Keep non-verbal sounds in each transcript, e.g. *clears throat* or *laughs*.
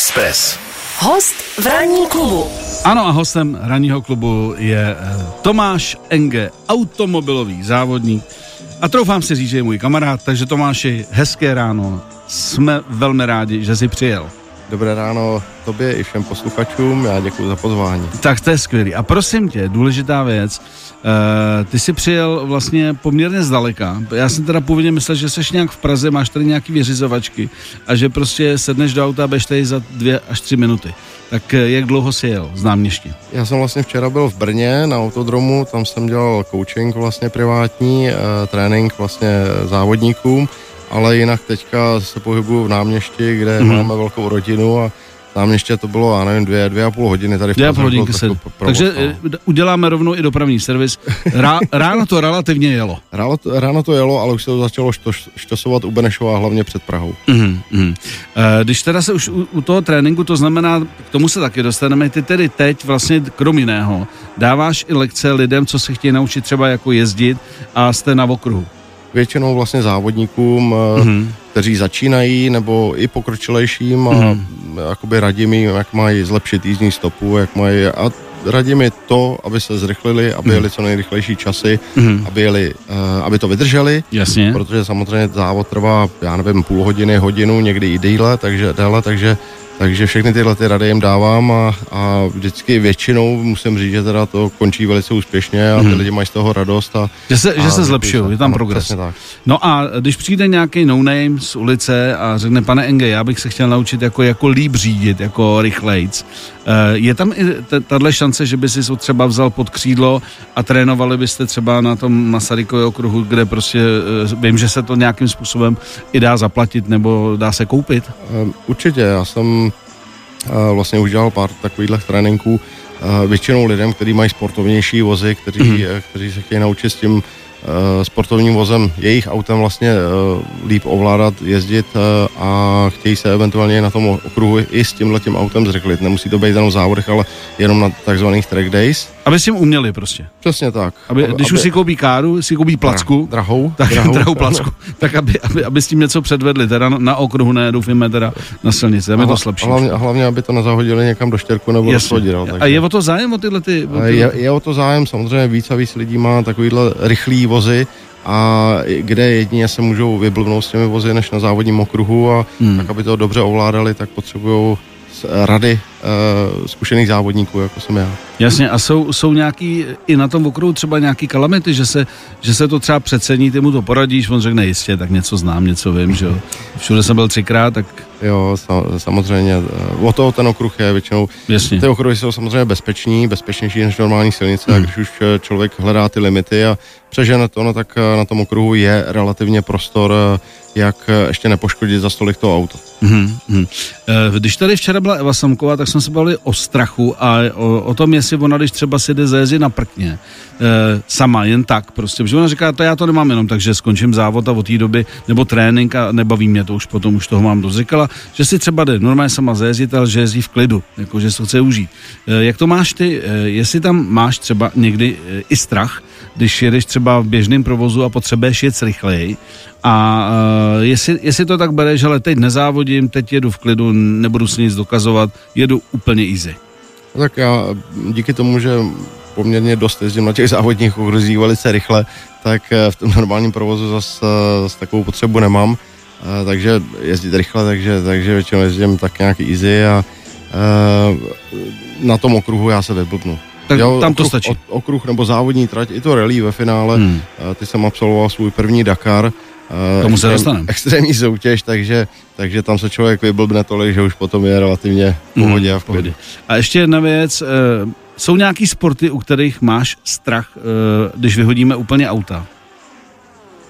Express. Host v ranní klubu. Ano a hostem ranního klubu je eh, Tomáš Enge, automobilový závodník. A troufám si říct, že je můj kamarád, takže Tomáši, hezké ráno. Jsme velmi rádi, že jsi přijel. Dobré ráno tobě i všem posluchačům, já děkuji za pozvání. Tak to je skvělý. A prosím tě, důležitá věc, Uh, ty jsi přijel vlastně poměrně zdaleka. Já jsem teda původně myslel, že jsi nějak v Praze, máš tady nějaký vyřizovačky a že prostě sedneš do auta a budeš tady za dvě až tři minuty. Tak eh, jak dlouho jsi jel z náměstí? Já jsem vlastně včera byl v Brně na autodromu, tam jsem dělal coaching vlastně privátní, uh, trénink vlastně závodníkům, ale jinak teďka se pohybuju v náměstí, kde mm-hmm. máme velkou rodinu a tam ještě to bylo, já nevím, dvě, dvě a půl hodiny tady v Dvě a půl hodinky se. Takže no. uděláme rovnou i dopravní servis. Rá, *laughs* ráno to relativně jelo. Ráno to, ráno to jelo, ale už se to začalo štosovat u Benešova, hlavně před Prahou. Mm, mm. Když teda se už u, u toho tréninku, to znamená, k tomu se taky dostaneme, ty tedy teď vlastně krom jiného dáváš i lekce lidem, co se chtějí naučit třeba jako jezdit a jste na okruhu většinou vlastně závodníkům, mm-hmm. Kteří začínají, nebo i pokročilejším a mm-hmm. jakoby radím jim, jak mají zlepšit jízdní stopu, jak mají a radím je to, aby se zrychlili, aby mm. jeli co nejrychlejší časy, mm. aby, jeli, uh, aby to vydrželi, Jasně. protože samozřejmě závod trvá, já nevím, půl hodiny, hodinu, někdy i déle, takže, déle, takže takže všechny tyhle ty rady jim dávám a, a vždycky většinou musím říct, že teda to končí velice úspěšně a ty hmm. lidi mají z toho radost. A, že se, a, že se zlepšují, je tam ano, progres. Tak. No a když přijde nějaký no-name z ulice a řekne, pane Enge, já bych se chtěl naučit jako, jako líp řídit, jako rychlejc, je tam i tahle šance, že by si to třeba vzal pod křídlo a trénovali byste třeba na tom Masarykově okruhu, kde prostě eh, vím, že se to nějakým způsobem i dá zaplatit nebo dá se koupit? Um, určitě, já jsem vlastně už dělal pár takových tréninků, většinou lidem, kteří mají sportovnější vozy, kteří, mm-hmm. kteří se chtějí naučit s tím Eh, sportovním vozem, jejich autem vlastně eh, líp ovládat, jezdit eh, a chtějí se eventuálně na tom okruhu i s tímhle tím autem zrychlit. Nemusí to být jenom závodech, ale jenom na takzvaných track days. Aby s tím uměli prostě. Přesně tak. Aby, když aby, už si koupí káru, si koupí placku. Drahou. Tak, drahou, *laughs* drahou placku. tak aby, aby, aby, s tím něco předvedli, teda na, na okruhu, ne, doufíme teda na silnici, aby to slabší. Hlavně, hlavně, aby to nezahodili někam do štěrku nebo do svodidel. A je o to zájem o tyhle ty... O ty... Je, je, o to zájem, samozřejmě víc a víc lidí má takovýhle rychlý vozy a kde jedině se můžou vyblbnout s těmi vozy než na závodním okruhu a hmm. tak, aby to dobře ovládali, tak potřebují rady uh, zkušených závodníků, jako jsem já. Jasně, a jsou, jsou nějaký, i na tom okruhu třeba nějaký kalamity, že se, že se to třeba přecení, ty mu to poradíš, on řekne jistě, tak něco znám, něco vím, že jo. Všude jsem byl třikrát, tak... Jo, samozřejmě, eh, o toho ten okruh je většinou. Jasně. Ty okruhy jsou samozřejmě bezpeční, bezpečnější než normální silnice, hmm. a když už eh, člověk hledá ty limity a přežene to, no tak na tom okruhu je relativně prostor, jak ještě nepoškodit za stolik to auto. Hmm, Když tady včera byla Eva Samková, tak jsme se bavili o strachu a o, o tom, jestli ona, když třeba si jde zajezdit na prkně, e, sama, jen tak prostě. Protože ona říká, to já to nemám jenom tak, že skončím závod a od té doby, nebo trénink a nebaví mě to už potom, už toho mám dost. Že si třeba jde normálně sama zajezdit, ale že jezdí v klidu, jako že se chce užít. E, jak to máš ty, e, jestli tam máš třeba někdy e, i strach, když jedeš třeba v běžném provozu a potřebuješ jet rychleji, a uh, jestli, jestli to tak bereš, ale teď nezávodím, teď jedu v klidu, nebudu si nic dokazovat, jedu úplně easy. Tak já díky tomu, že poměrně dost jezdím na těch závodních okruzích velice rychle, tak eh, v tom normálním provozu zase zas takovou potřebu nemám, eh, takže jezdit rychle, takže, takže většinou jezdím tak nějak easy a na tom okruhu já se vyblbnu. Tak jo, tam to okruh, stačí. Okruh nebo závodní trať, i to rally ve finále, hmm. ty jsem absolvoval svůj první Dakar, Tomu se dostaneme. Extrémní soutěž, takže, takže tam se člověk vyblbne tolik, že už potom je relativně v pohodě hmm, a v pohodě. A ještě jedna věc, uh, jsou nějaký sporty, u kterých máš strach, uh, když vyhodíme úplně auta?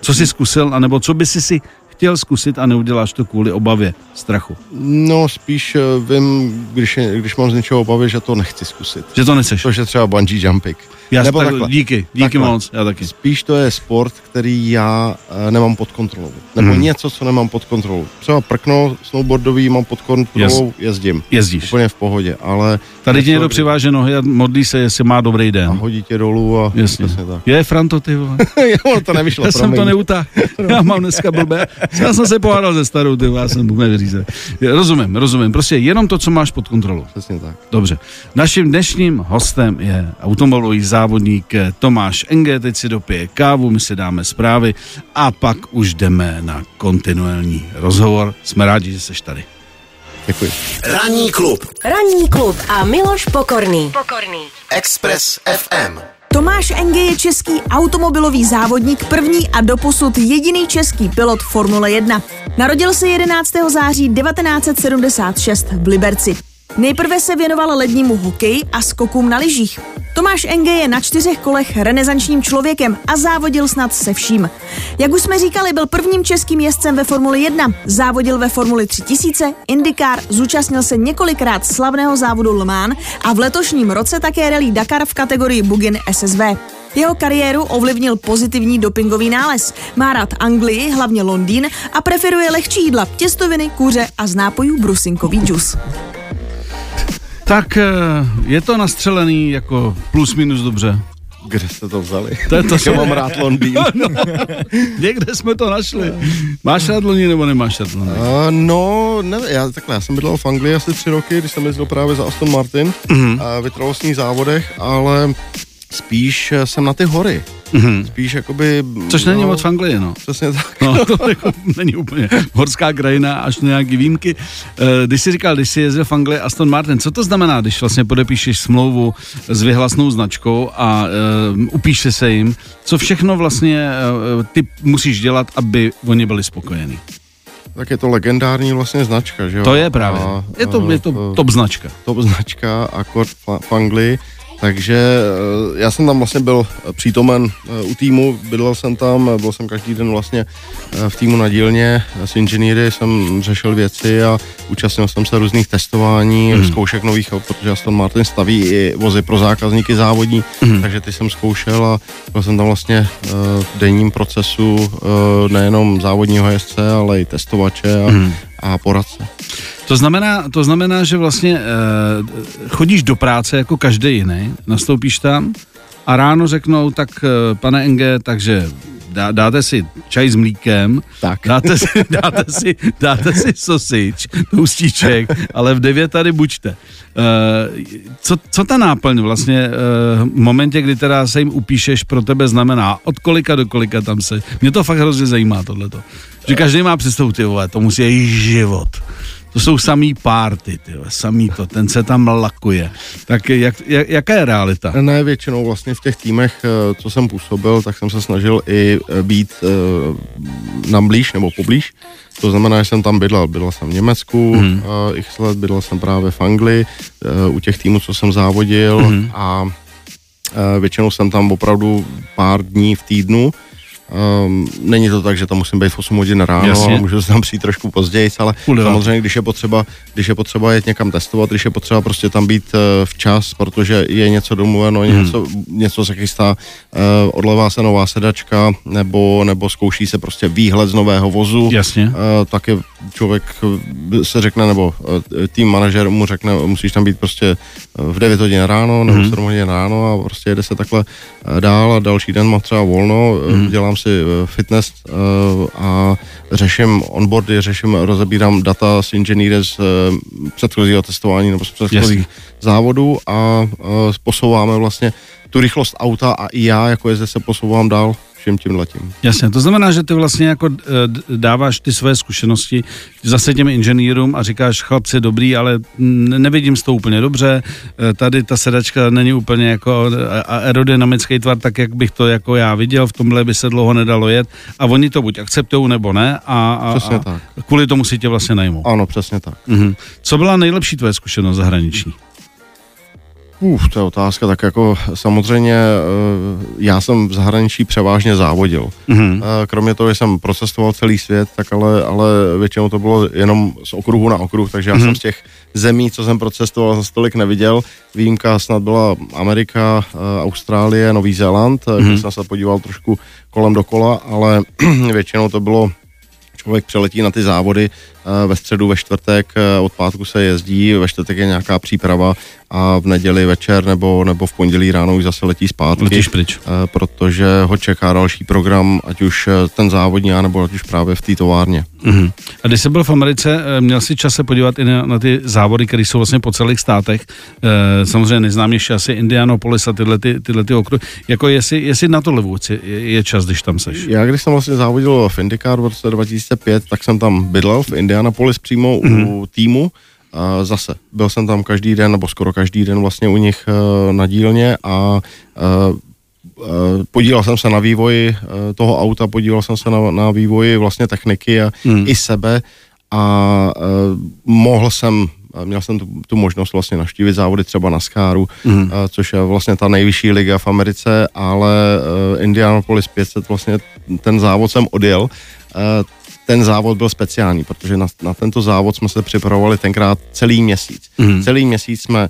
Co jsi zkusil, anebo co by si si chtěl zkusit a neuděláš to kvůli obavě, strachu? No, spíš vím, když, když mám z něčeho obavy, že to nechci zkusit. Že to nechceš? To, že třeba bungee jumping. Já Nebo tak, takhle. Díky, díky takhle. moc, já taky. Spíš to je sport, který já uh, nemám pod kontrolou. Nebo hmm. něco, co nemám pod kontrolou. Třeba prkno snowboardový mám pod kontrolou, yes. jezdím. Jezdíš. Úplně v pohodě, ale... Tady ti někdo přiváže nohy a modlí se, jestli má dobrý den. A hodí tě dolů a... Jasně. tak. Je Franto, ty vole. *laughs* jo, to nevyšlo, Já jsem to neutáhl. Já mám dneska blbé, Já jsem se pohádal ze starou, ty já jsem úplně vyřízen. Rozumím, rozumím. Prostě jenom to, co máš pod kontrolou. Přesně tak. Dobře. Naším dnešním hostem je automobilový závodník Tomáš Enge. Teď si dopije kávu, my si dáme zprávy a pak už jdeme na kontinuální rozhovor. Jsme rádi, že jsi tady. Děkuji. Ranní klub. Ranní klub a Miloš Pokorný. Pokorný. Express FM. Tomáš Enge je český automobilový závodník, první a doposud jediný český pilot Formule 1. Narodil se 11. září 1976 v Liberci. Nejprve se věnoval lednímu hokeji a skokům na lyžích. Tomáš Enge je na čtyřech kolech renesančním člověkem a závodil snad se vším. Jak už jsme říkali, byl prvním českým jezdcem ve Formuli 1, závodil ve Formuli 3000, IndyCar, zúčastnil se několikrát slavného závodu Le Mans a v letošním roce také rally Dakar v kategorii Bugin SSV. Jeho kariéru ovlivnil pozitivní dopingový nález. Má rád Anglii, hlavně Londýn a preferuje lehčí jídla, těstoviny, kůře a z nápojů brusinkový džus. Tak eh, je to nastřelený jako plus minus dobře. Kde jste to vzali? To je to, že mám rád Londýn. *laughs* no, někde jsme to našli. Máš rád Londýn nebo nemáš rád Londýn? Uh, no, ne, já, takhle, já jsem bydlel v Anglii asi tři roky, když jsem jezdil právě za Aston Martin Mhm. mm-hmm. uh, vytrvalostních závodech, ale spíš eh, jsem na ty hory. Mhm. Spíš jakoby... Což není moc v Anglii, no. Přesně tak. No, to *laughs* jako není úplně horská krajina, až na nějaký výjimky. Eh, Když jsi říkal, když jsi jezdil v Anglii Aston Martin, co to znamená, když vlastně podepíšeš smlouvu s vyhlasnou značkou a uh, upíše se jim, co všechno vlastně uh, ty musíš dělat, aby oni byli spokojení? Tak je to legendární vlastně značka, že jo? To je právě. A, Je to, je to top značka. top značka, akord v Anglii. Takže eh, já jsem tam vlastně byl přítomen eh, u týmu, bydlel jsem tam, byl jsem každý den vlastně eh, v týmu na dílně, s inženýry jsem řešil věci a účastnil jsem se různých testování, mm. zkoušek nových protože Aston Martin staví i vozy pro zákazníky závodní, mm. takže ty jsem zkoušel a byl jsem tam vlastně eh, v denním procesu eh, nejenom závodního jezdce, ale i testovače a, Mhm. a poradce. To znamená, to znamená, že vlastně eh, chodíš do práce jako každý jiný, nastoupíš tam a ráno řeknou, tak eh, pane Enge, takže dá, dáte si čaj s mlíkem, Tak. dáte si, *laughs* dáte si, dáte si sosič, toustíček, ale v devět tady buďte. Eh, co, co ta náplň vlastně eh, v momentě, kdy teda se jim upíšeš, pro tebe znamená? Od kolika do kolika tam se? Mě to fakt hrozně zajímá tohleto. Že každý má představu, ty vole, to musí jít život. To jsou samý párty, samý to, ten se tam lakuje. Tak jak, jak, jaká je realita? Ne, většinou vlastně v těch týmech, eh, co jsem působil, tak jsem se snažil i eh, být eh, nám blíž nebo poblíž. To znamená, že jsem tam bydlel. Bydlel jsem v Německu, Mhm. mm. uh, x let, bydlel jsem právě v Anglii, uh, u těch týmů, co jsem závodil Mhm. a uh, většinou jsem tam opravdu pár dní v týdnu. Um, není to tak, že tam musím být v 8 hodin ráno, Jasně. ale můžu se tam přijít trošku později, ale deváté. samozřejmě, když je potřeba, když je potřeba jet někam testovat, když je potřeba prostě tam být uh, včas, protože je něco domluveno, Hmm. něco, něco se chystá, uh, odlevá se nová sedačka, nebo, nebo zkouší se prostě výhled z nového vozu, Jasně. uh, tak je člověk se řekne, nebo uh, tým manažer mu řekne, musíš tam být prostě v 9 hodin ráno, nebo v 7 hodin ráno a prostě jede se takhle dál a další den mám třeba volno, Mhm. mm. dělám si eh, fitness eh, a řeším onboardy, řeším, rozebírám data s inženýry z eh, předchozího testování nebo z předchozích Jasně. závodů a posouváme vlastně tu rychlost auta a i já jako jezdec se posouvám dál všem tím letím. Jasně, to znamená, že ty vlastně jako eh, dáváš ty své zkušenosti zase těm inženýrům a říkáš, chlapci, dobrý, ale nevidím s to úplně dobře, eh, tady ta sedačka není úplně jako aerodynamický tvar, tak jak bych to jako já viděl, v tomhle by se dlouho nedalo jet a oni to buď akceptují nebo ne a, a, Přesně a tak. kvůli tomu si tě vlastně najmou. Ano, přesně tak. Mhm. Co byla nejlepší tvoje zkušenost zahraniční? Uf, to je otázka, tak jako samozřejmě eh, já jsem v zahraničí převážně závodil. Mhm. Eh, Kromě toho, že jsem procestoval celý svět, tak ale, ale většinou to bylo jenom z okruhu na okruh, takže já Mhm. jsem z těch zemí, co jsem procestoval, za tolik neviděl. Výjimka snad byla Amerika, eh, Austrálie, Nový Zéland, mm kde jsem se podíval trošku kolem dokola, ale *clears throat* většinou to bylo člověk přeletí na ty závody ve středu, ve čtvrtek, eh, od pátku se jezdí, ve čtvrtek je nějaká příprava a v neděli večer nebo, nebo v pondělí ráno už zase letí zpátky. Letíš pryč. Eh, Protože ho čeká další program, ať už eh, ten závodní, nebo ať už právě v té továrně. Mhm. A když jsi byl v Americe, eh, měl jsi čas se podívat i na, na ty závody, které jsou vlastně po celých státech. Eh, Samozřejmě nejznámější asi Indianapolis a tyhle, ty, tyhle ty okruhy. Jako jestli, jestli na to levu je, je čas, když tam seš. Já když jsem vlastně závodil v IndyCar v roce 2005, tak jsem tam bydlel v Indianapolis přímo mm. u týmu. A zase, byl jsem tam každý den, nebo skoro každý den vlastně u nich eh, na dílně a eh, eh, podílel jsem se na vývoji toho auta, podílel jsem se na, na vývoji vlastně techniky a Hmm. i sebe a mohl jsem a měl jsem tu, tu možnost vlastně navštívit závody třeba na Skáru, Mhm. eh, což je vlastně ta nejvyšší liga v Americe, ale Indianapolis 500 vlastně ten závod jsem odjel. Ten závod byl speciální, protože na, na tento závod jsme se připravovali tenkrát celý měsíc. Mhm. Celý měsíc jsme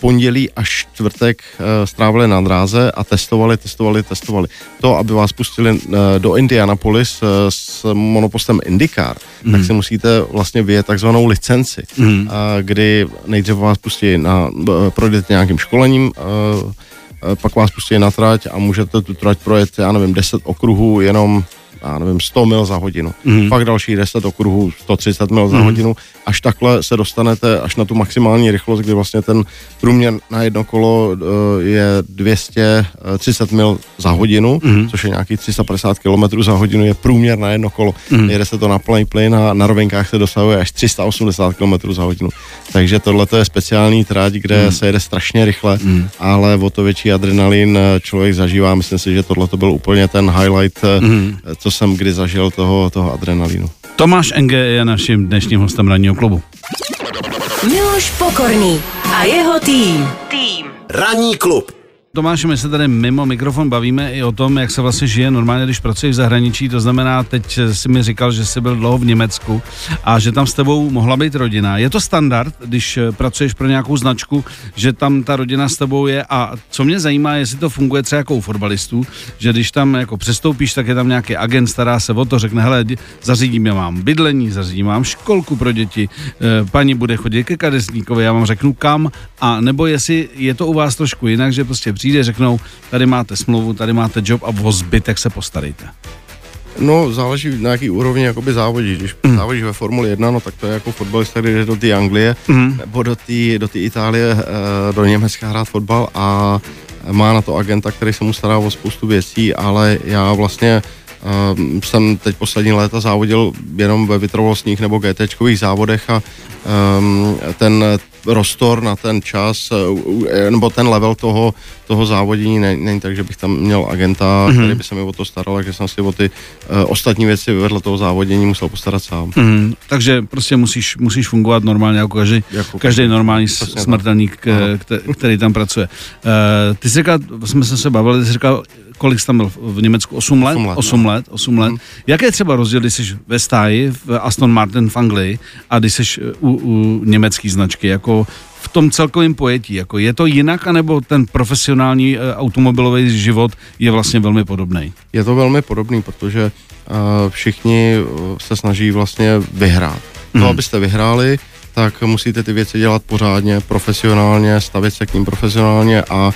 pondělí až čtvrtek eh, strávili na dráze a testovali, testovali, testovali. To, aby vás pustili eh, do Indianapolis eh, s monopostem IndyCar, Mhm. tak si musíte vlastně vyjet takzvanou licenci, Mhm. a kdy nejdříve vás pustí na, b- projdete nějakým školením, eh, pak vás pustí na trať a můžete tu trať projet, já nevím, 10 okruhů jenom já nevím, 100 mil za hodinu. Mhm. Pak další 10 okruhů, 130 mil za hodinu. Až takhle se dostanete až na tu maximální rychlost, kdy vlastně ten průměr na jedno kolo eh, je 230 mil za hodinu, Mhm. což je nějaký 350 km za hodinu, je průměr na jedno kolo. Mhm. Jede se to na plný plyn a na rovinkách se dosahuje až 380 km za hodinu. Takže tohle je speciální tráť, kde Mhm. se jede strašně rychle, ale o to větší adrenalin eh, člověk zažívá. Myslím si, že tohle to byl úplně ten highlight, eh, Mhm. Co jsem kdy zažil toho, toho adrenalinu. Tomáš Enge je naším dnešním hostem ranního klubu. Miloš Pokorný a jeho tým. Tým. Ranní klub. Tomáš, my se tady mimo mikrofon bavíme i o tom, jak se vlastně žije normálně, když pracuješ v zahraničí. To znamená, teď si mi říkal, že jsi byl dlouho v Německu a že tam s tebou mohla být rodina. Je to standard, když eh, pracuješ pro nějakou značku, že tam ta rodina s tebou je a co mě zajímá, jestli to funguje třeba jako u fotbalistů, že když tam jako přestoupíš, tak je tam nějaký agent, stará se o to, řekne, hele, di- zařídím já mám bydlení, zařídím vám školku pro děti, eh, paní bude chodit ke kadeřníkovi, já vám řeknu kam, a nebo jestli je to u vás trošku jinak, že prostě přijde, řeknou, tady máte smlouvu, tady máte job a o zbytek se postarejte. No, záleží na jaký úrovni jakoby závodí. Když mm. závodíš ve Formuli 1, no tak to je jako fotbalista, když jde do té Anglie mm. nebo do té do Itálie, eh, do Německa hrát fotbal a má na to agenta, který se mu stará o spoustu věcí, ale já vlastně Um, jsem teď poslední léta závodil jenom ve vytrvalostních nebo GTčkových závodech a um, ten prostor na ten čas uh, nebo ten level toho, toho závodění ne- není tak, že bych tam měl agenta, mm-hmm. který by se mi o to staral, takže jsem si o ty uh, ostatní věci vedle toho závodění musel postarat sám. Mm, takže prostě musíš, musíš fungovat normálně jako každý, Jako každý normální smrtelník, k- který tam pracuje. Uh, ty jsi říkal, jsme se se bavili, ty jsi říkal, kolik jsi tam byl v Německu? 8 let? Osm let, 8 no. let, 8 let. Jaký je třeba rozdíl, když jsi ve stáji v Aston Martin v Anglii a když jsi u, u německé značky, jako v tom celkovém pojetí, jako je to jinak, anebo ten profesionální eh, automobilový život je vlastně velmi podobný? Je to velmi podobný, protože uh, všichni se snaží vlastně vyhrát. To, Mhm. abyste vyhráli, tak musíte ty věci dělat pořádně, profesionálně, stavit se k ním profesionálně a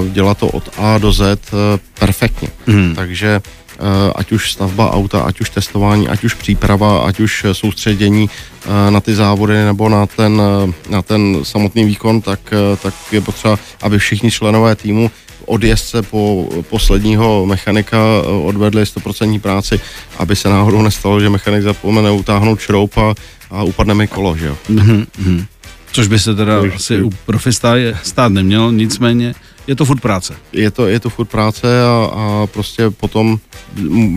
uh, dělat to od A do Z uh, perfektně. Mhm. Takže uh, ať už stavba auta, ať už testování, ať už příprava, ať už soustředění uh, na ty závody nebo na ten, uh, na ten samotný výkon, tak, uh, tak je potřeba, aby všichni členové týmu od jezdce po posledního mechanika eh, odvedli 100% práci, aby se náhodou nestalo, že mechanik zapomene utáhnout šroub a, a upadne mi kolo, že jo. Mhm, mhm. Což by se teda Takže- asi u profista je- stát neměl, nicméně je to furt práce. Je to, je to furt práce a, a prostě potom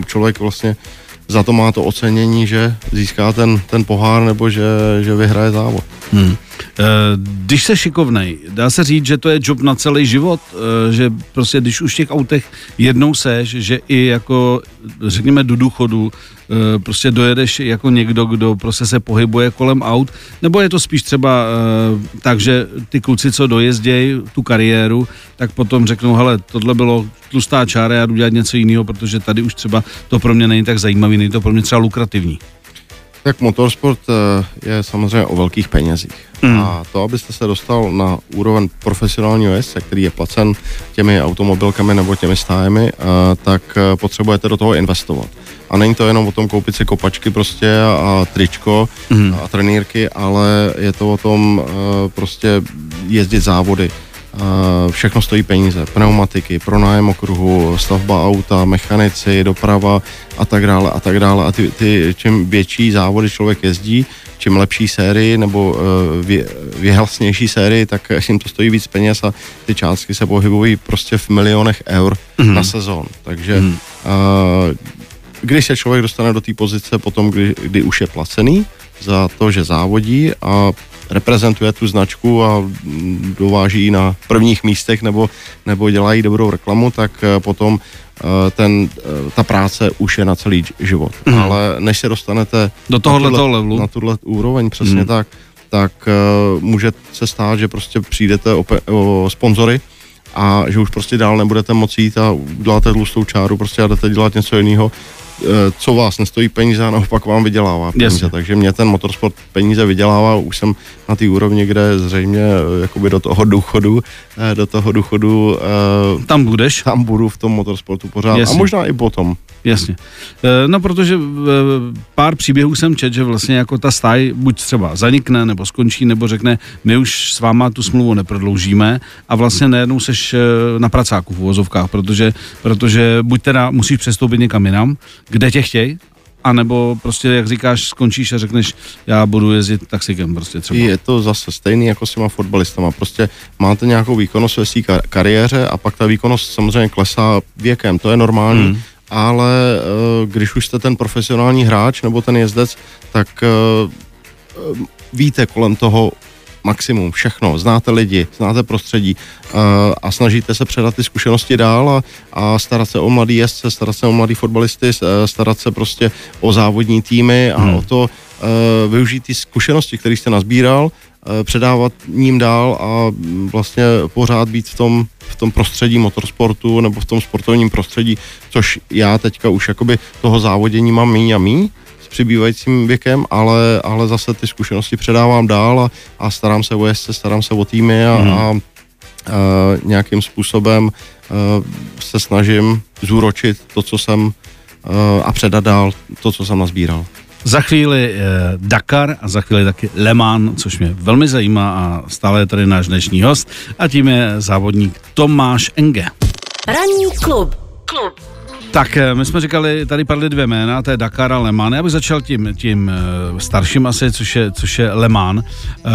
člověk vlastně za to má to ocenění, že získá ten, ten pohár nebo že, že vyhraje závod. Hmm. Když se šikovnej, dá se říct, že to je job na celý život, Eh, že prostě když už v těch autech jednou seš, že i jako řekněme do důchodu eh, prostě dojedeš jako někdo, kdo prostě se pohybuje kolem aut, nebo je to spíš třeba eh, tak, že ty kluci, co dojezdějí tu kariéru, tak potom řeknou, hele, tohle bylo tlustá čára, já jdu dělat něco jiného, protože tady už třeba to pro mě není tak zajímavý, není to pro mě třeba lukrativní. Tak motorsport eh, je samozřejmě o velkých penězích. Mm. A to, abyste se dostal na úroveň profesionálního jezdce, který je placen těmi automobilkami nebo těmi stájemi, eh, tak eh, potřebujete do toho investovat. A není to jenom o tom koupit si kopačky prostě a tričko mm. a trenýrky, ale je to o tom prostě jezdit závody všechno stojí peníze, pneumatiky, pronájem okruhu, stavba auta, mechanici, doprava a tak dále a tak dále. A ty, ty čím větší závody člověk jezdí, čím lepší sérii nebo e, vě, věhlasnější sérii, tak jim to stojí víc peněz a ty částky se pohybují prostě v milionech eur mm-hmm. na sezon. Takže mm. když se člověk dostane do té pozice potom, kdy, kdy už je placený za to, že závodí a reprezentuje tu značku a dováží na prvních místech nebo, nebo dělají dobrou reklamu, tak eh, potom eh, ten, eh, ta práce už je na celý život. Mm. Ale než se dostanete do tohohle na, tuhle, levelu. na tuhle úroveň, přesně mm. tak, tak může se stát, že prostě přijdete o, pe- o sponzory a že už prostě dál nebudete moci jít a uděláte tlustou čáru prostě a jdete dělat něco jiného co vás nestojí peníze a naopak vám vydělává peníze. Jasně. Takže mě ten motorsport peníze vydělává, už jsem na té úrovni, kde zřejmě eh, jakoby do toho důchodu, eh, do toho důchodu tam budeš? Tam budu v tom motorsportu pořád Jasně. a možná i potom. Jasně. No, protože pár příběhů jsem čet, že vlastně jako ta stáj buď třeba zanikne, nebo skončí, nebo řekne, my už s váma tu smlouvu neprodloužíme a vlastně najednou seš na pracáku v uvozovkách, protože, protože buď teda musíš přestoupit někam jinam, kde tě chtějí, a nebo prostě, jak říkáš, skončíš a řekneš, já budu jezdit taxikem prostě třeba. Je to zase stejný jako s těma fotbalistama. Prostě máte nějakou výkonnost ve své kariéře a pak ta výkonnost samozřejmě klesá věkem, to je normální. Hmm. Ale uh, když už jste ten profesionální hráč nebo ten jezdec, tak uh, víte kolem toho maximum, všechno, znáte lidi, znáte prostředí a snažíte se předat ty zkušenosti dál a, a starat se o mladý jezdce, starat se o mladý fotbalisty, starat se prostě o závodní týmy a hmm. o to využít ty zkušenosti, které jste nazbíral, předávat ním dál a vlastně pořád být v tom, v tom prostředí motorsportu nebo v tom sportovním prostředí, což já teďka už jakoby toho závodění mám míň a míň, přibývajícím věkem, ale, ale zase ty zkušenosti předávám dál a, a starám se o jezdce, starám se o týmy a, mm. a, a nějakým způsobem a, se snažím zúročit to, co jsem a, a předat dál to, co jsem nazbíral. Za chvíli eh, Dakar a za chvíli taky Le Mans, což mě velmi zajímá a stále je tady náš dnešní host a tím je závodník Tomáš Enge. Ranní klub. Klub. Tak eh, my jsme říkali, tady padly dvě jména, to je Dakar a Le Mans. Já bych začal tím, tím eh, starším asi, což je, což je Le Mans. Eh,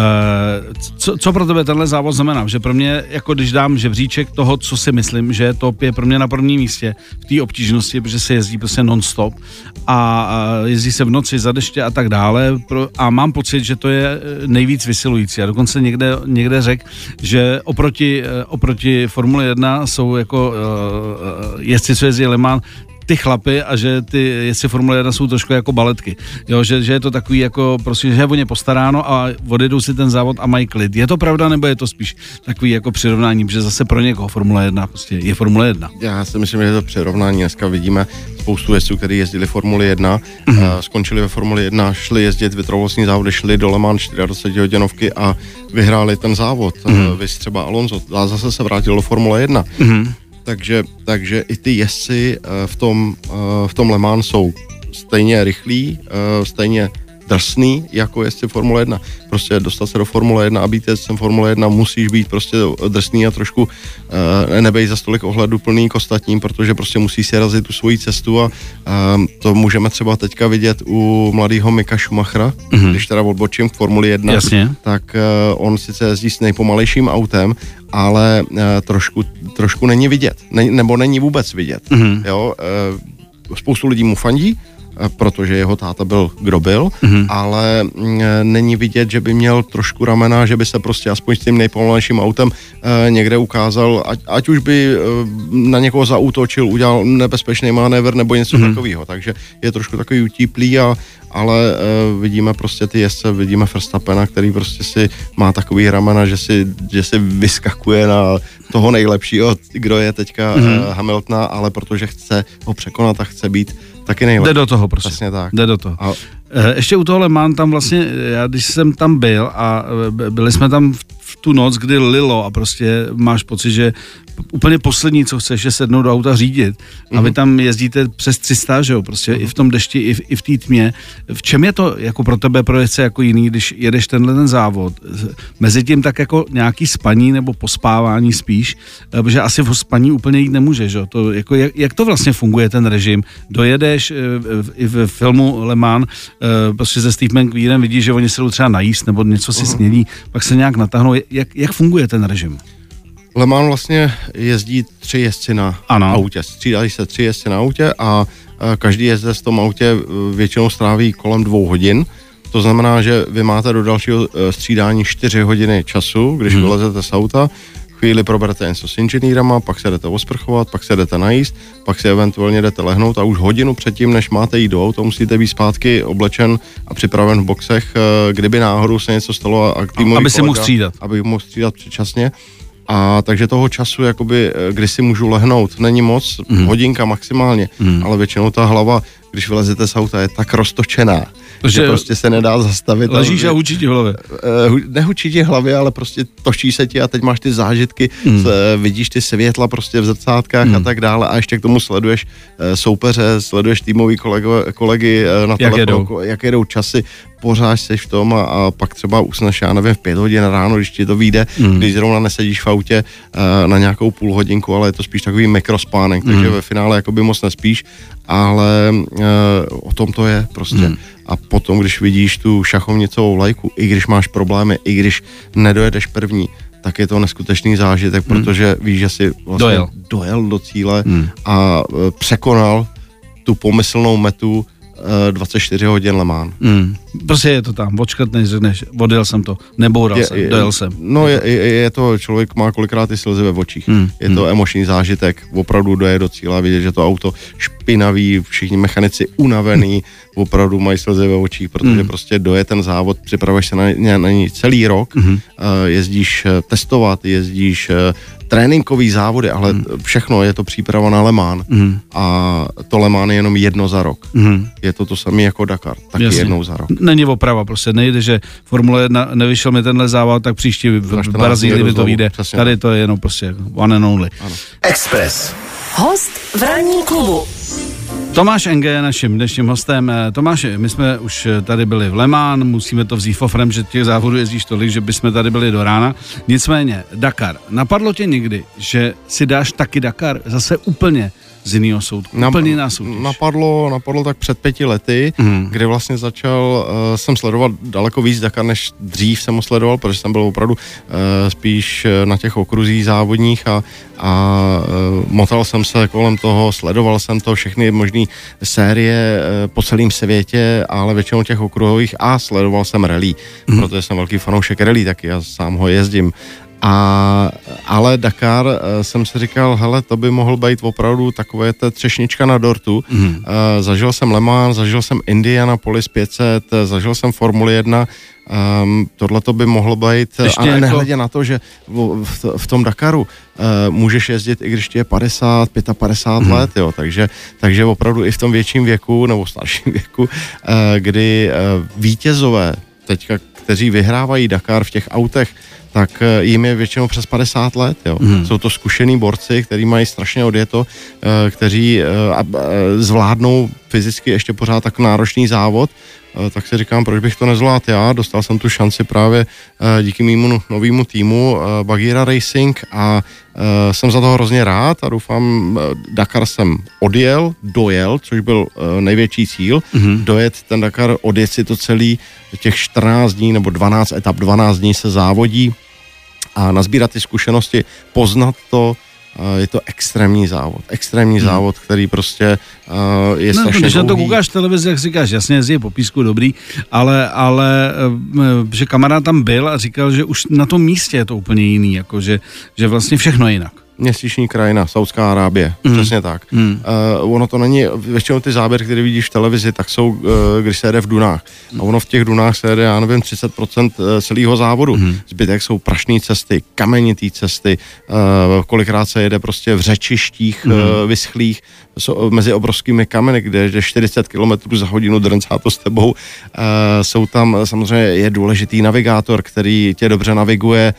co, co pro tebe tenhle závod znamená? Že pro mě, jako když dám žebříček toho, co si myslím, že top je pro mě na prvním místě v té obtížnosti, protože se jezdí prostě non-stop a jezdí se v noci za deště a tak dále a mám pocit, že to je nejvíc vysilující. A dokonce někde, někde řekl, že oproti, oproti Formule 1 jsou jako jezdci, co jezdí Le Mans, ty chlapy a že ty jestli Formule 1 jsou trošku jako baletky. Jo, že, že je to takový jako prostě, že je o ně postaráno a odjedou si ten závod a mají klid. Je to pravda nebo je to spíš takový jako přirovnání, že zase pro někoho Formule 1 prostě je Formule 1? Já si myslím, že je to přirovnání. Dneska vidíme spoustu jezdců, kteří jezdili Formule 1, mm-hmm. skončili ve Formule 1, šli jezdit vytrvalostní závody, šli do Le Mans 24 hodinovky a vyhráli ten závod. Mm-hmm. Vy třeba Alonso a zase se vrátil do Formule 1. Mm-hmm takže, takže i ty jezdci eh, v tom, eh, v tom Le Mans jsou stejně rychlí, eh, stejně drsný jako jezdci Formule 1. Prostě dostat se do Formule 1 a být jezdcem Formule 1 musíš být prostě drsný a trošku uh, nebej za stolik ohledu plný k ostatním, protože prostě musí si razit tu svoji cestu a uh, to můžeme třeba teďka vidět u mladého Mika Schumachera, mm-hmm. když teda odbočím k Formuli 1, Jasně. tak uh, on sice jezdí s nejpomalejším autem, ale uh, trošku, trošku není vidět, ne, nebo není vůbec vidět. Mm-hmm. Jo, uh, spoustu lidí mu fandí, protože jeho táta byl, kdo byl, mm-hmm. ale mm, eh, není vidět, že by měl trošku ramena, že by se prostě aspoň s tím nejpomalejším autem e, někde ukázal, ať, ať už by na někoho zaútočil, udělal nebezpečný manévr nebo něco mm-hmm. takového. Takže je trošku takový utíplý, a, ale vidíme prostě ty jezdce, vidíme Verstappena, který prostě si má takový ramena, že si, že si vyskakuje na toho nejlepšího, kdo je teďka mm-hmm. Hamiltona, ale protože chce ho překonat a chce být taky nejlepší. Jde do toho prostě. Přesně tak. Jde do toho. A, Eh, Ještě u toho Mans, tam vlastně, já když jsem tam byl a eh, byli jsme tam v, v tu noc, kdy lilo a prostě máš pocit, že úplně poslední, co chceš, je sednout do auta řídit. A vy tam jezdíte přes 300, že jo, prostě i v tom dešti, i v, i v té tmě. V čem je to jako pro tebe pro jezdce jako jiný, když jedeš tenhle ten závod? Mezi tím tak jako nějaký spaní nebo pospávání spíš, eh, protože asi v spaní úplně jít nemůže, že jo? To, jako, jak, jak, to vlastně funguje ten režim? Dojedeš eh, v- i v filmu Le Mans, eh, prostě se Steve McQueenem vidíš, že oni se jdou třeba najíst nebo něco si snědí, pak se nějak natáhnou. Jak, jak funguje ten režim? Le Mans vlastně jezdí tři jezdci na Ano. autě. Střídají se tři jezdci na autě a každý jezdec v tom autě e, většinou stráví kolem dvou hodin. To znamená, že vy máte do dalšího e, střídání čtyři hodiny času, když hmm. vylezete z auta, chvíli proberete něco s inženýrama, pak se jdete osprchovat, pak se jdete najíst, pak se eventuálně jdete lehnout a už hodinu předtím, než máte jít do auta, musíte být zpátky oblečen a připraven v boxech, e, kdyby náhodou se něco stalo a týmový Aby si mohl střídat. Aby mohl střídat předčasně. A takže toho času, jakoby, eh, kdy si můžu lehnout, není moc, mm. hodinka maximálně, mm. ale většinou ta hlava, když vylezete z auta, je tak roztočená, Protože že prostě se nedá zastavit. Ležíš a, a hučí ti v hlavě. eh, hu- nehučí ti hlavě, ale prostě točí se ti a teď máš ty zážitky, Hmm. mm. vidíš ty světla prostě v zrcátkách mm. a tak dále a ještě k tomu sleduješ eh, soupeře, sleduješ týmový kolego, kolegy eh, na Jak telefonu, jedou. jak jedou časy, pořád seš v tom a, a pak třeba usneš, já nevím, v pět hodin ráno, když ti to vyjde, mm. když zrovna nesedíš v autě eh, na nějakou půl hodinku, ale je to spíš takový mikrospánek, takže Hmm. ve finále jakoby moc nespíš, ale eh, o tom to je prostě. Mm. A potom, když vidíš tu šachovnicovou lajku, i když máš problémy, i když nedojedeš první, tak je to neskutečný zážitek, protože víš, že si vlastně Dojel. dojel do cíle Hmm. a e, překonal tu pomyslnou metu 24 hodin Le Mans. Mm. Prostě je to tam, odškrtneš, řekneš, odjel jsem to, neboural Je- jsem, je- dojel jsem. No je, je, je to, člověk má kolikrát ty slzy ve očích. Hmm, Je to emoční zážitek, opravdu doje do cíle a vidět, že to auto špinavý, všichni mechanici unavený, *laughs* opravdu mají slzy ve očích, protože Hmm. prostě doje ten závod, připravuješ se na, ně- na něj celý rok, eh, jezdíš eh, testovat, jezdíš eh, tréninkový závody, ale Hmm. všechno je to příprava na Le Mans a to Le Mans je jenom jedno za rok. Mhm. Je to to samé jako Dakar, taky Jasně. jednou za rok. Není oprava, prostě nejde, že Formule 1 nevyšel mi tenhle závod, tak příští v, Za v 14 Brazílii mi to vyjde. Tady tak. to je jenom prostě one and only. Express. Host v ranní klubu. Tomáš Enge je naším dnešním hostem. Eh, Tomáši, my jsme už eh, tady byli v Le Mans, musíme to vzít fofrem, že těch závodů jezdíš tolik, že bychom tady byli do rána. Nicméně, Dakar. Napadlo tě někdy, že si dáš taky Dakar zase úplně z jiného soudku, Nap- úplně jiná soutěž. Napadlo, napadlo tak před pěti lety, mm. kdy vlastně začal uh, jsem sledovat daleko víc Dakar, než dřív jsem ho sledoval, protože jsem byl opravdu uh, spíš eh, na těch okruzích závodních a, a uh, motal jsem se kolem toho, sledoval jsem to, všechny možné série uh, po celém světě, ale většinou těch okruhových a sledoval jsem rally, mm. protože jsem velký fanoušek rally, taky já sám ho jezdím. A, ale Dakar eh, jsem si říkal, hele, to by mohl být opravdu takové ta třešnička na dortu. Mm. Zažil jsem Le Mans, zažil jsem Indianapolis 500, eh, zažil jsem Formuli 1, Um, tohle to by mohlo být, Ještě a jako- nehledě na to, že v, v, v tom Dakaru uh, můžeš jezdit, i když ti je 50, 55 Mhm. let, jo, takže, takže opravdu i v tom větším věku, nebo starším *laughs* věku, uh, kdy uh, vítězové teďka, kteří vyhrávají Dakar v těch autech, tak eh, jim je většinou přes 50 let. Jo. Mm. Jsou to zkušený borci, kteří mají strašně odjeto, eh, kteří eh, zvládnou fyzicky ještě pořád tak náročný závod, tak si říkám, proč bych to nezvládl já. Dostal jsem tu šanci právě eh, díky mému novému týmu eh, Bagira Racing a eh, jsem za to hrozně rád a doufám, eh, Dakar jsem odjel, dojel, což byl eh, největší cíl, mm-hmm. dojet ten Dakar, odjet si to celý, těch 14 dní nebo 12 etap, 12 dní se závodí a nazbírat ty zkušenosti, poznat to, eh, je to extrémní závod. Extrémní hmm. závod, který prostě eh, je No, strašně když na to koukáš v televizi, jak říkáš, jasně jezdí po písku dobrý, ale, ale eh, že kamarád tam byl a říkal, že už na tom místě je to úplně jiný, jako že, že vlastně všechno je jinak. Měsíční krajina, Saudská Arábie, mm. přesně tak. Mm. Mm. Uh, ono to není, většinou ty záběry, které vidíš v televizi, tak jsou, uh, když se jede v Dunách. A ono v těch Dunách se jede, já nevím, 30% celého závodu. Mm. Zbytek jsou prašné cesty, kamenité cesty, uh, kolikrát se jede prostě v řečištích mm. uh, vyschlých, mezi obrovskými kameny, kde je 40 km za hodinu drncá to s tebou. E, jsou tam samozřejmě je důležitý navigátor, který tě dobře naviguje, e,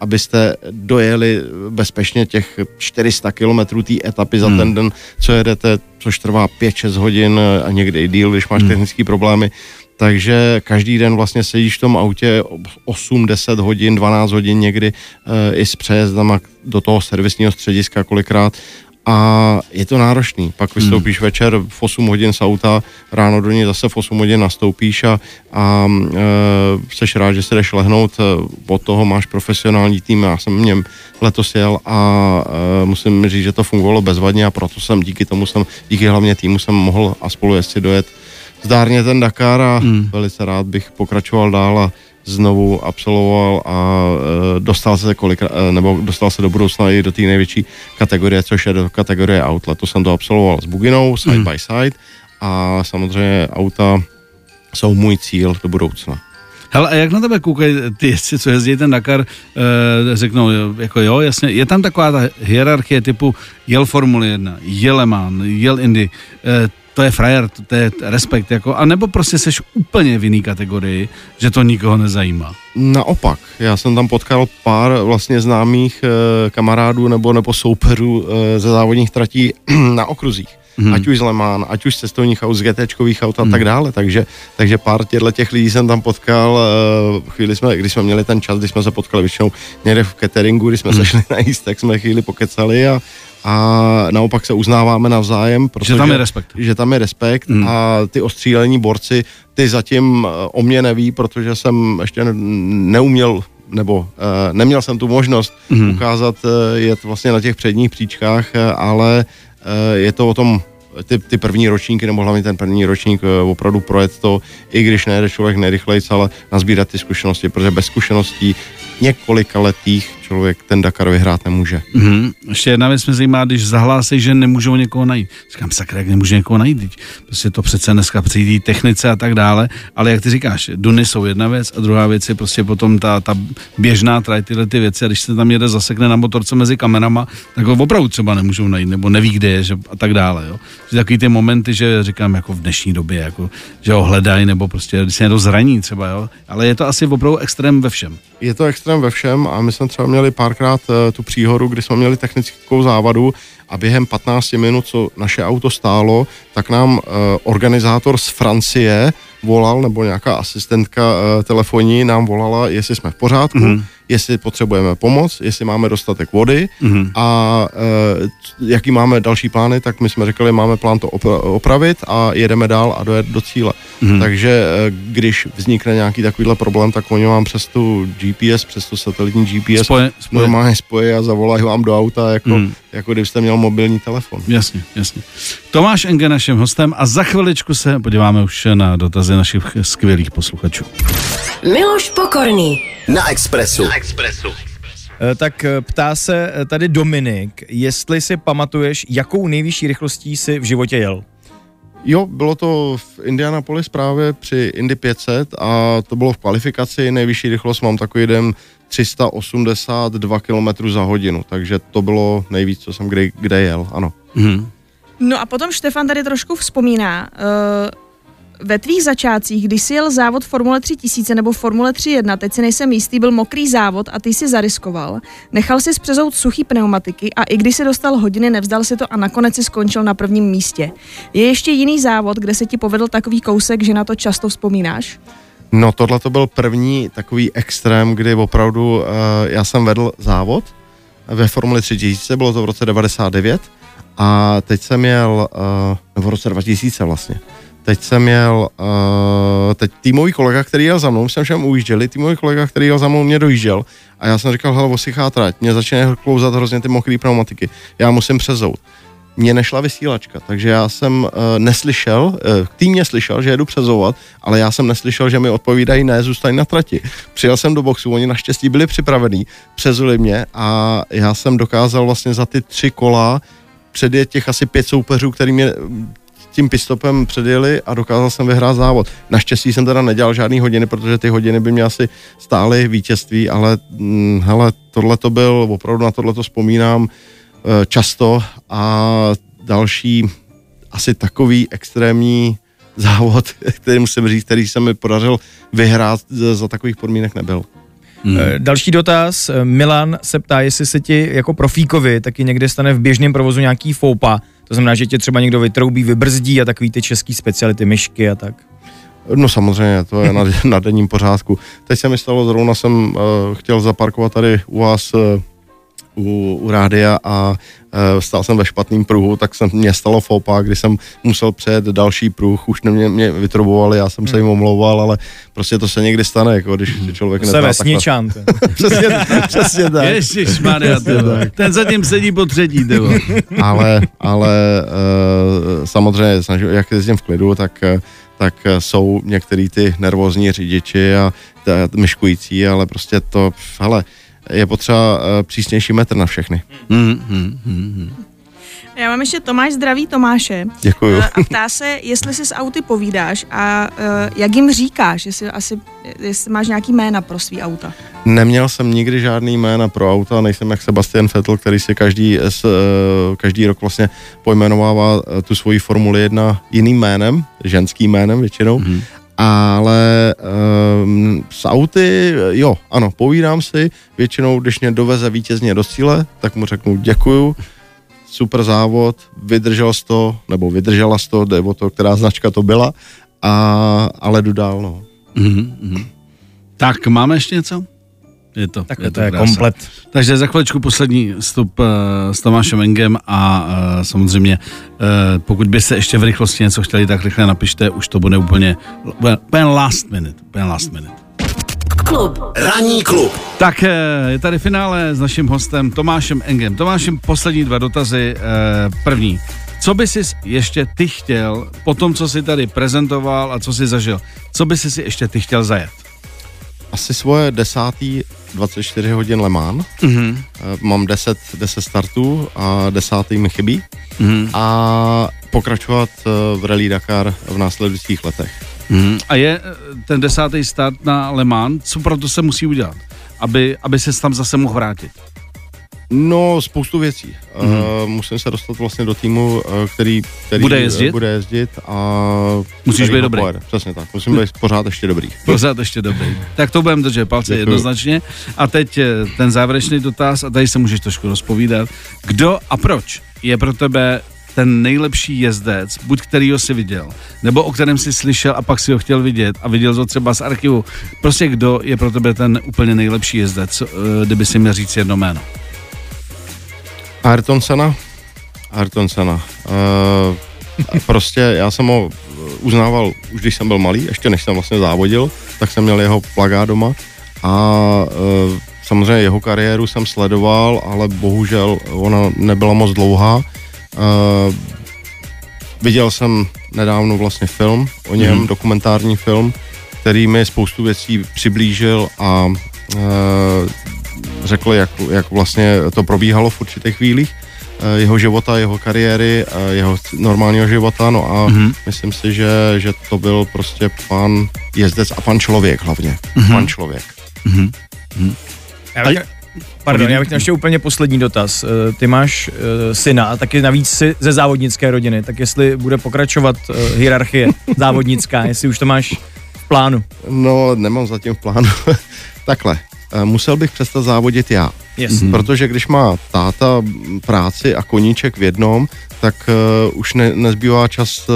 abyste dojeli bezpečně těch 400 km té etapy za hmm. ten den, co jedete, což trvá 5-6 hodin a někdy i díl, když máš hmm. technické problémy takže každý den vlastně sedíš v tom autě 8, 10 hodin, 12 hodin někdy e, i s přejezdama do toho servisního střediska kolikrát a je to náročný. Pak vystoupíš hmm. večer v 8 hodin z auta, ráno do něj zase v 8 hodin nastoupíš a, a e, seš rád, že se jdeš lehnout, e, od toho máš profesionální tým, já jsem mě letos jel a e, musím říct, že to fungovalo bezvadně a proto jsem díky tomu jsem, díky hlavně týmu jsem mohl a spolu jezdci dojet zdárně ten Dakar a hmm. velice rád bych pokračoval dál a znovu absolvoval a e, dostal se kolik, e, nebo dostal se do budoucna i do té největší kategorie, což je do kategorie aut. To jsem to absolvoval s Buginou, side hmm. by side a samozřejmě auta jsou můj cíl do budoucna. Hele, a jak na tebe koukají ty jezdci, co jezdí ten Dakar, e, řeknou, jako jo, jasně, je tam taková ta hierarchie typu jel Formule 1, jel Le Mans, jel Indy, e, to je frajer, to je respekt, jako, a nebo prostě seš úplně v jiný kategorii, že to nikoho nezajímá. Naopak, já jsem tam potkal pár vlastně známých e, kamarádů nebo nebo souperů e, ze závodních tratí *clears throat* na okruzích. Hmm. Ať už z Lemán, ať už z cestovních aut, z GTčkových aut a hmm. tak dále. Takže, takže pár těchto těch lidí jsem tam potkal. E, chvíli jsme, když jsme měli ten čas, když jsme se potkali většinou někde v cateringu, když jsme hmm. se šli *laughs* najíst, tak jsme chvíli pokecali a, a naopak se uznáváme navzájem, protože, že tam je respekt. Že tam je respekt mm. a ty ostřílení borci, ty zatím eh, o mě neví, protože jsem ještě neuměl nebo uh, neměl jsem tu možnost mm. ukázat uh, jet vlastně na těch předních příčkách, ale uh, je to o tom ty, ty první ročníky, nebo hlavně ten první ročník opravdu projet to, i když nejde člověk nejrychlejc, ale nazbírat ty zkušenosti, protože bez zkušeností několika letých člověk ten Dakar vyhrát nemůže. Mm-hmm. Ještě jedna věc mě zajímá, když zahlásí, že nemůžou někoho najít. Říkám, sakra, jak nemůže někoho najít. Prostě to přece dneska přijde technice a tak dále, ale jak ty říkáš, duny jsou jedna věc a druhá věc je prostě potom ta, ta běžná traj, tyhle ty věci a když se tam jede zasekne na motorce mezi kamerama, tak ho opravdu třeba nemůžou najít, nebo neví, kde je, že, a tak dále. Jo. Že takový ty momenty, že říkám, jako v dnešní době, jako, že ho hledají, nebo prostě, když se někdo zraní třeba, jo. ale je to asi opravdu extrém ve všem. Je to extrém ve všem a my jsme třeba měli měli párkrát eh, tu příhodu, kdy jsme měli technickou závadu a během 15 minut, co naše auto stálo, tak nám eh, organizátor z Francie volal, nebo nějaká asistentka eh, telefonní nám volala, jestli jsme v pořádku, mm-hmm jestli potřebujeme pomoc, jestli máme dostatek vody mm-hmm. a e, jaký máme další plány, tak my jsme řekli, máme plán to opravit a jedeme dál a dojet do cíle. Mm-hmm. Takže e, když vznikne nějaký takovýhle problém, tak oni vám přes tu GPS, přes tu satelitní GPS spoje, spoje. normálně spojí a zavolají vám do auta, jako, mm. Jako kdybyste měl mobilní telefon. Jasně, jasně. Tomáš Enge naším hostem a za chviličku se podíváme už na dotazy našich skvělých posluchačů. Miloš Pokorný. Na Expressu. Na Expressu. Eh, tak eh, ptá se eh, tady Dominik, jestli si pamatuješ, jakou nejvyšší rychlostí si v životě jel? Jo, bylo to v Indianapolis právě při Indy 500 a to bylo v kvalifikaci. Nejvyšší rychlost mám takový den 382 km za hodinu, takže to bylo nejvíc, co jsem kde, kde jel, ano. Mm-hmm. No a potom Štefan tady trošku vzpomíná, uh, ve tvých začátcích, když jsi jel závod Formule 3000 nebo Formule 3.1, teď si nejsem jistý, byl mokrý závod a ty si zariskoval, nechal si zpřezout suchý pneumatiky a i když si dostal hodiny, nevzdal si to a nakonec si skončil na prvním místě. Je ještě jiný závod, kde se ti povedl takový kousek, že na to často vzpomínáš? No tohle to byl první takový extrém, kdy opravdu uh, já jsem vedl závod ve Formule 3000, bylo to v roce 99 a teď jsem jel, uh, v roce 2000 vlastně, Teď jsem jel, uh, teď týmový kolega, který jel za mnou, jsme všem ujížděli, týmový kolega, který jel za mnou, mě dojížděl a já jsem říkal, hele, osychá trať, mě začíná klouzat hrozně ty mokré pneumatiky, já musím přezout. Mně nešla vysílačka, takže já jsem uh, neslyšel, uh, tým mě slyšel, že jedu přezouvat, ale já jsem neslyšel, že mi odpovídají ne, zůstaň na trati. Přijel jsem do boxu, oni naštěstí byli připravení, přezuli mě a já jsem dokázal vlastně za ty tři kola předjet těch asi pět soupeřů, který mě tím pistopem předjeli a dokázal jsem vyhrát závod. Naštěstí jsem teda nedělal žádný hodiny, protože ty hodiny by mě asi stály vítězství, ale hm, hele, tohle to byl, opravdu na tohle to vzpomínám e, často a další asi takový extrémní *laughs* závod, který musím říct, který se mi podařil vyhrát za, za takových podmínek nebyl. Hmm. Další dotaz. Eh, Milan se ptá, jestli se ti jako profíkovi taky někde stane v běžném provozu nějaký foupa. To znamená, že tě třeba někdo vytroubí, vybrzdí a takový ty český speciality, myšky a tak. No samozřejmě, to je na, *laughs* na denním pořádku. Teď se mi stalo, zrovna jsem uh, chtěl zaparkovat tady u vás uh, u, u rádia a uh, stál jsem ve špatném pruhu, tak jsem mě stalo fopa, kdy jsem musel přejet další pruh, už mě, mě vytrubovali, já jsem se jim omlouval, ale prostě to se někdy stane, jako když člověk To se nezná vesničan. to. *laughs* přesně, přesně tak. Ježišmarja, ten zatím sedí po třetí, *laughs* ale, ale uh, samozřejmě, snažím, jak jezdím v klidu, tak, eh, tak jsou některý ty nervózní řidiči a myškující, ale prostě to, hele, je potřeba uh, přísnější metr na všechny. Hmm, hmm, hmm, hmm. Já mám ještě Tomáš zdraví Tomáše. Děkuju. Eh, A ptá se, jestli si s auty povídáš a uh, jak jim říkáš, jestli, asi, jestli máš nějaký jména pro svý auta. Neměl jsem nikdy žádný jména pro auta, nejsem jak Sebastian Vettel, který si každý, s, eh, každý rok vlastně pojmenovává eh, tu svoji Formuli 1 jiným jménem, ženským jménem většinou. Mm-hmm. Ale um, s auty, jo, ano, povídám si, většinou, když mě doveze vítězně do cíle, tak mu řeknu děkuju, super závod, vydržel to, nebo vydržela to, jde o to, která značka to byla, a, ale jdu dál, no. Mhm, mhm. Tak máme ještě něco? Je to, Takhle to je krása. komplet. Takže za chviličku poslední vstup uh, s Tomášem Engem a uh, samozřejmě, uh, pokud byste ještě v rychlosti něco chtěli, tak rychle napište, už to bude úplně, úplně úplně last minute, úplně last minute. Klub. Ranní klub. Tak eh, je tady finále s naším hostem Tomášem Engem. Tomášem, poslední dva dotazy. eh, První. Co by si ještě ty chtěl, po tom, co jsi tady prezentoval a co jsi zažil, co by si si ještě ty chtěl zajet? Asi svoje desátý 24 hodin Le Mans. Mhm. Eh, Mám 10, 10 startů a desátý mi chybí. Mhm. A pokračovat eh, v Rally Dakar v následujících letech. Mhm. A je eh, ten desátý start na Le Mans, co proto se musí udělat, aby, aby se tam zase mohl vrátit? No, spoustu věcí. Mm-hmm. Uh, musím se dostat vlastně do týmu, uh, který, který Bude eh, jezdit? bude jezdit a Musíš který být ho dobrý. pojede. Přesně tak. Musím být pořád ještě dobrý. *laughs* Pořád ještě dobrý. Tak to budeme držet palce Děkuju. jednoznačně. A teď eh, ten závěrečný dotaz, a tady se můžeš trošku rozpovídat. Kdo a proč je pro tebe ten nejlepší jezdec, buď kterýho si viděl, nebo o kterém si slyšel a pak si ho chtěl vidět a viděl to třeba z archivu. Prostě kdo je pro tebe ten úplně nejlepší jezdec, eh, kdyby si měl říct jedno jméno. Ayrton Senna? Ayrton Senna. Uh, prostě já jsem ho uznával už když jsem byl malý, ještě než jsem vlastně závodil, tak jsem měl jeho plagát doma a uh, samozřejmě jeho kariéru jsem sledoval, ale bohužel ona nebyla moc dlouhá. Uh, viděl jsem nedávno vlastně film o něm, mm. dokumentární film, který mi spoustu věcí přiblížil a řekl, jak, jak vlastně to probíhalo v určitých chvílích eh, jeho života, jeho kariéry, eh, jeho normálního života, no a Mhm. mm-hmm. myslím si, že, že to byl prostě pan jezdec a pan člověk hlavně. Mhm. Mm-hmm. Pan člověk. Já bych, pardon, já bych měl ještě úplně poslední dotaz. Eh, Ty máš uh, syna a taky navíc si ze závodnické rodiny, tak jestli bude pokračovat uh, hierarchie závodnická, jestli už to máš v plánu. No, nemám zatím v plánu. *laughs* Takhle, musel bych přestat závodit já. Yes. Hmm. Protože když má táta práci a koníček v jednom, tak uh, už ne, nezbývá čas uh,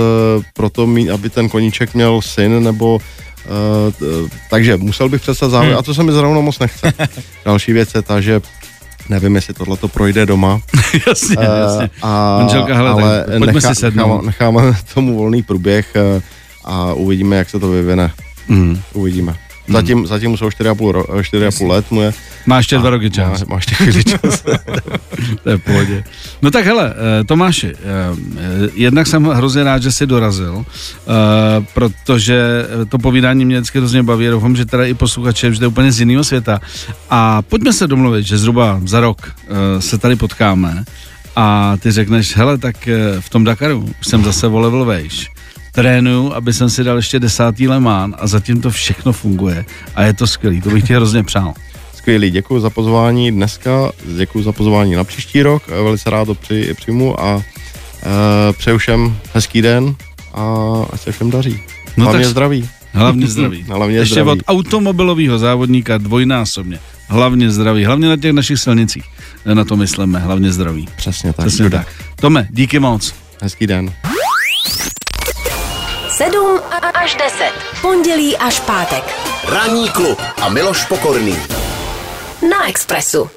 pro to, mít, aby ten koníček měl syn, nebo uh, t- takže musel bych přestat závodit hmm. a to se mi zrovna moc nechce. *laughs* Další věc je ta, že nevím, jestli tohle to projde doma. *laughs* jasně, Eh, jasně. a, Manželka, hele, ale pojďme si sednout. necháme, necháme tomu volný průběh eh, a uvidíme, jak se to vyvine. Mm. Uvidíme. Zatím, zatím jsou 4,5, ro, 4,5 let mu je. Máš ještě dva roky čas. Má, máš ty chvíli čas. *laughs* To je v pohodě. No tak hele, eh, Tomáši, eh, eh, jednak jsem hrozně rád, že jsi dorazil, protože to povídání mě vždycky hrozně baví, doufám, že teda i posluchače vždy úplně z jiného světa. A pojďme se domluvit, že zhruba za rok se tady potkáme a ty řekneš, hele, tak v tom Dakaru jsem zase o level vejš. Trénuju, aby jsem si dal ještě desátý lemán a zatím to všechno funguje a je to skvělý, to bych ti hrozně přál. Skvělý, děkuji za pozvání dneska, děkuji za pozvání na příští rok, velice rád to při, přijmu a, přeju všem hezký den a ať se všem daří. No Hlavně tak- zdraví. Hlavně *laughs* zdraví. Hlavně Ještě zdraví. od automobilového závodníka dvojnásobně. Hlavně zdraví. Hlavně na těch našich silnicích. Na to myslíme. Hlavně zdraví. Přesně tak. Přesně tak. Tome, díky moc. Hezký den. 7 až 10. Pondělí až pátek. Ranní klub a Miloš Pokorný. Na Expressu.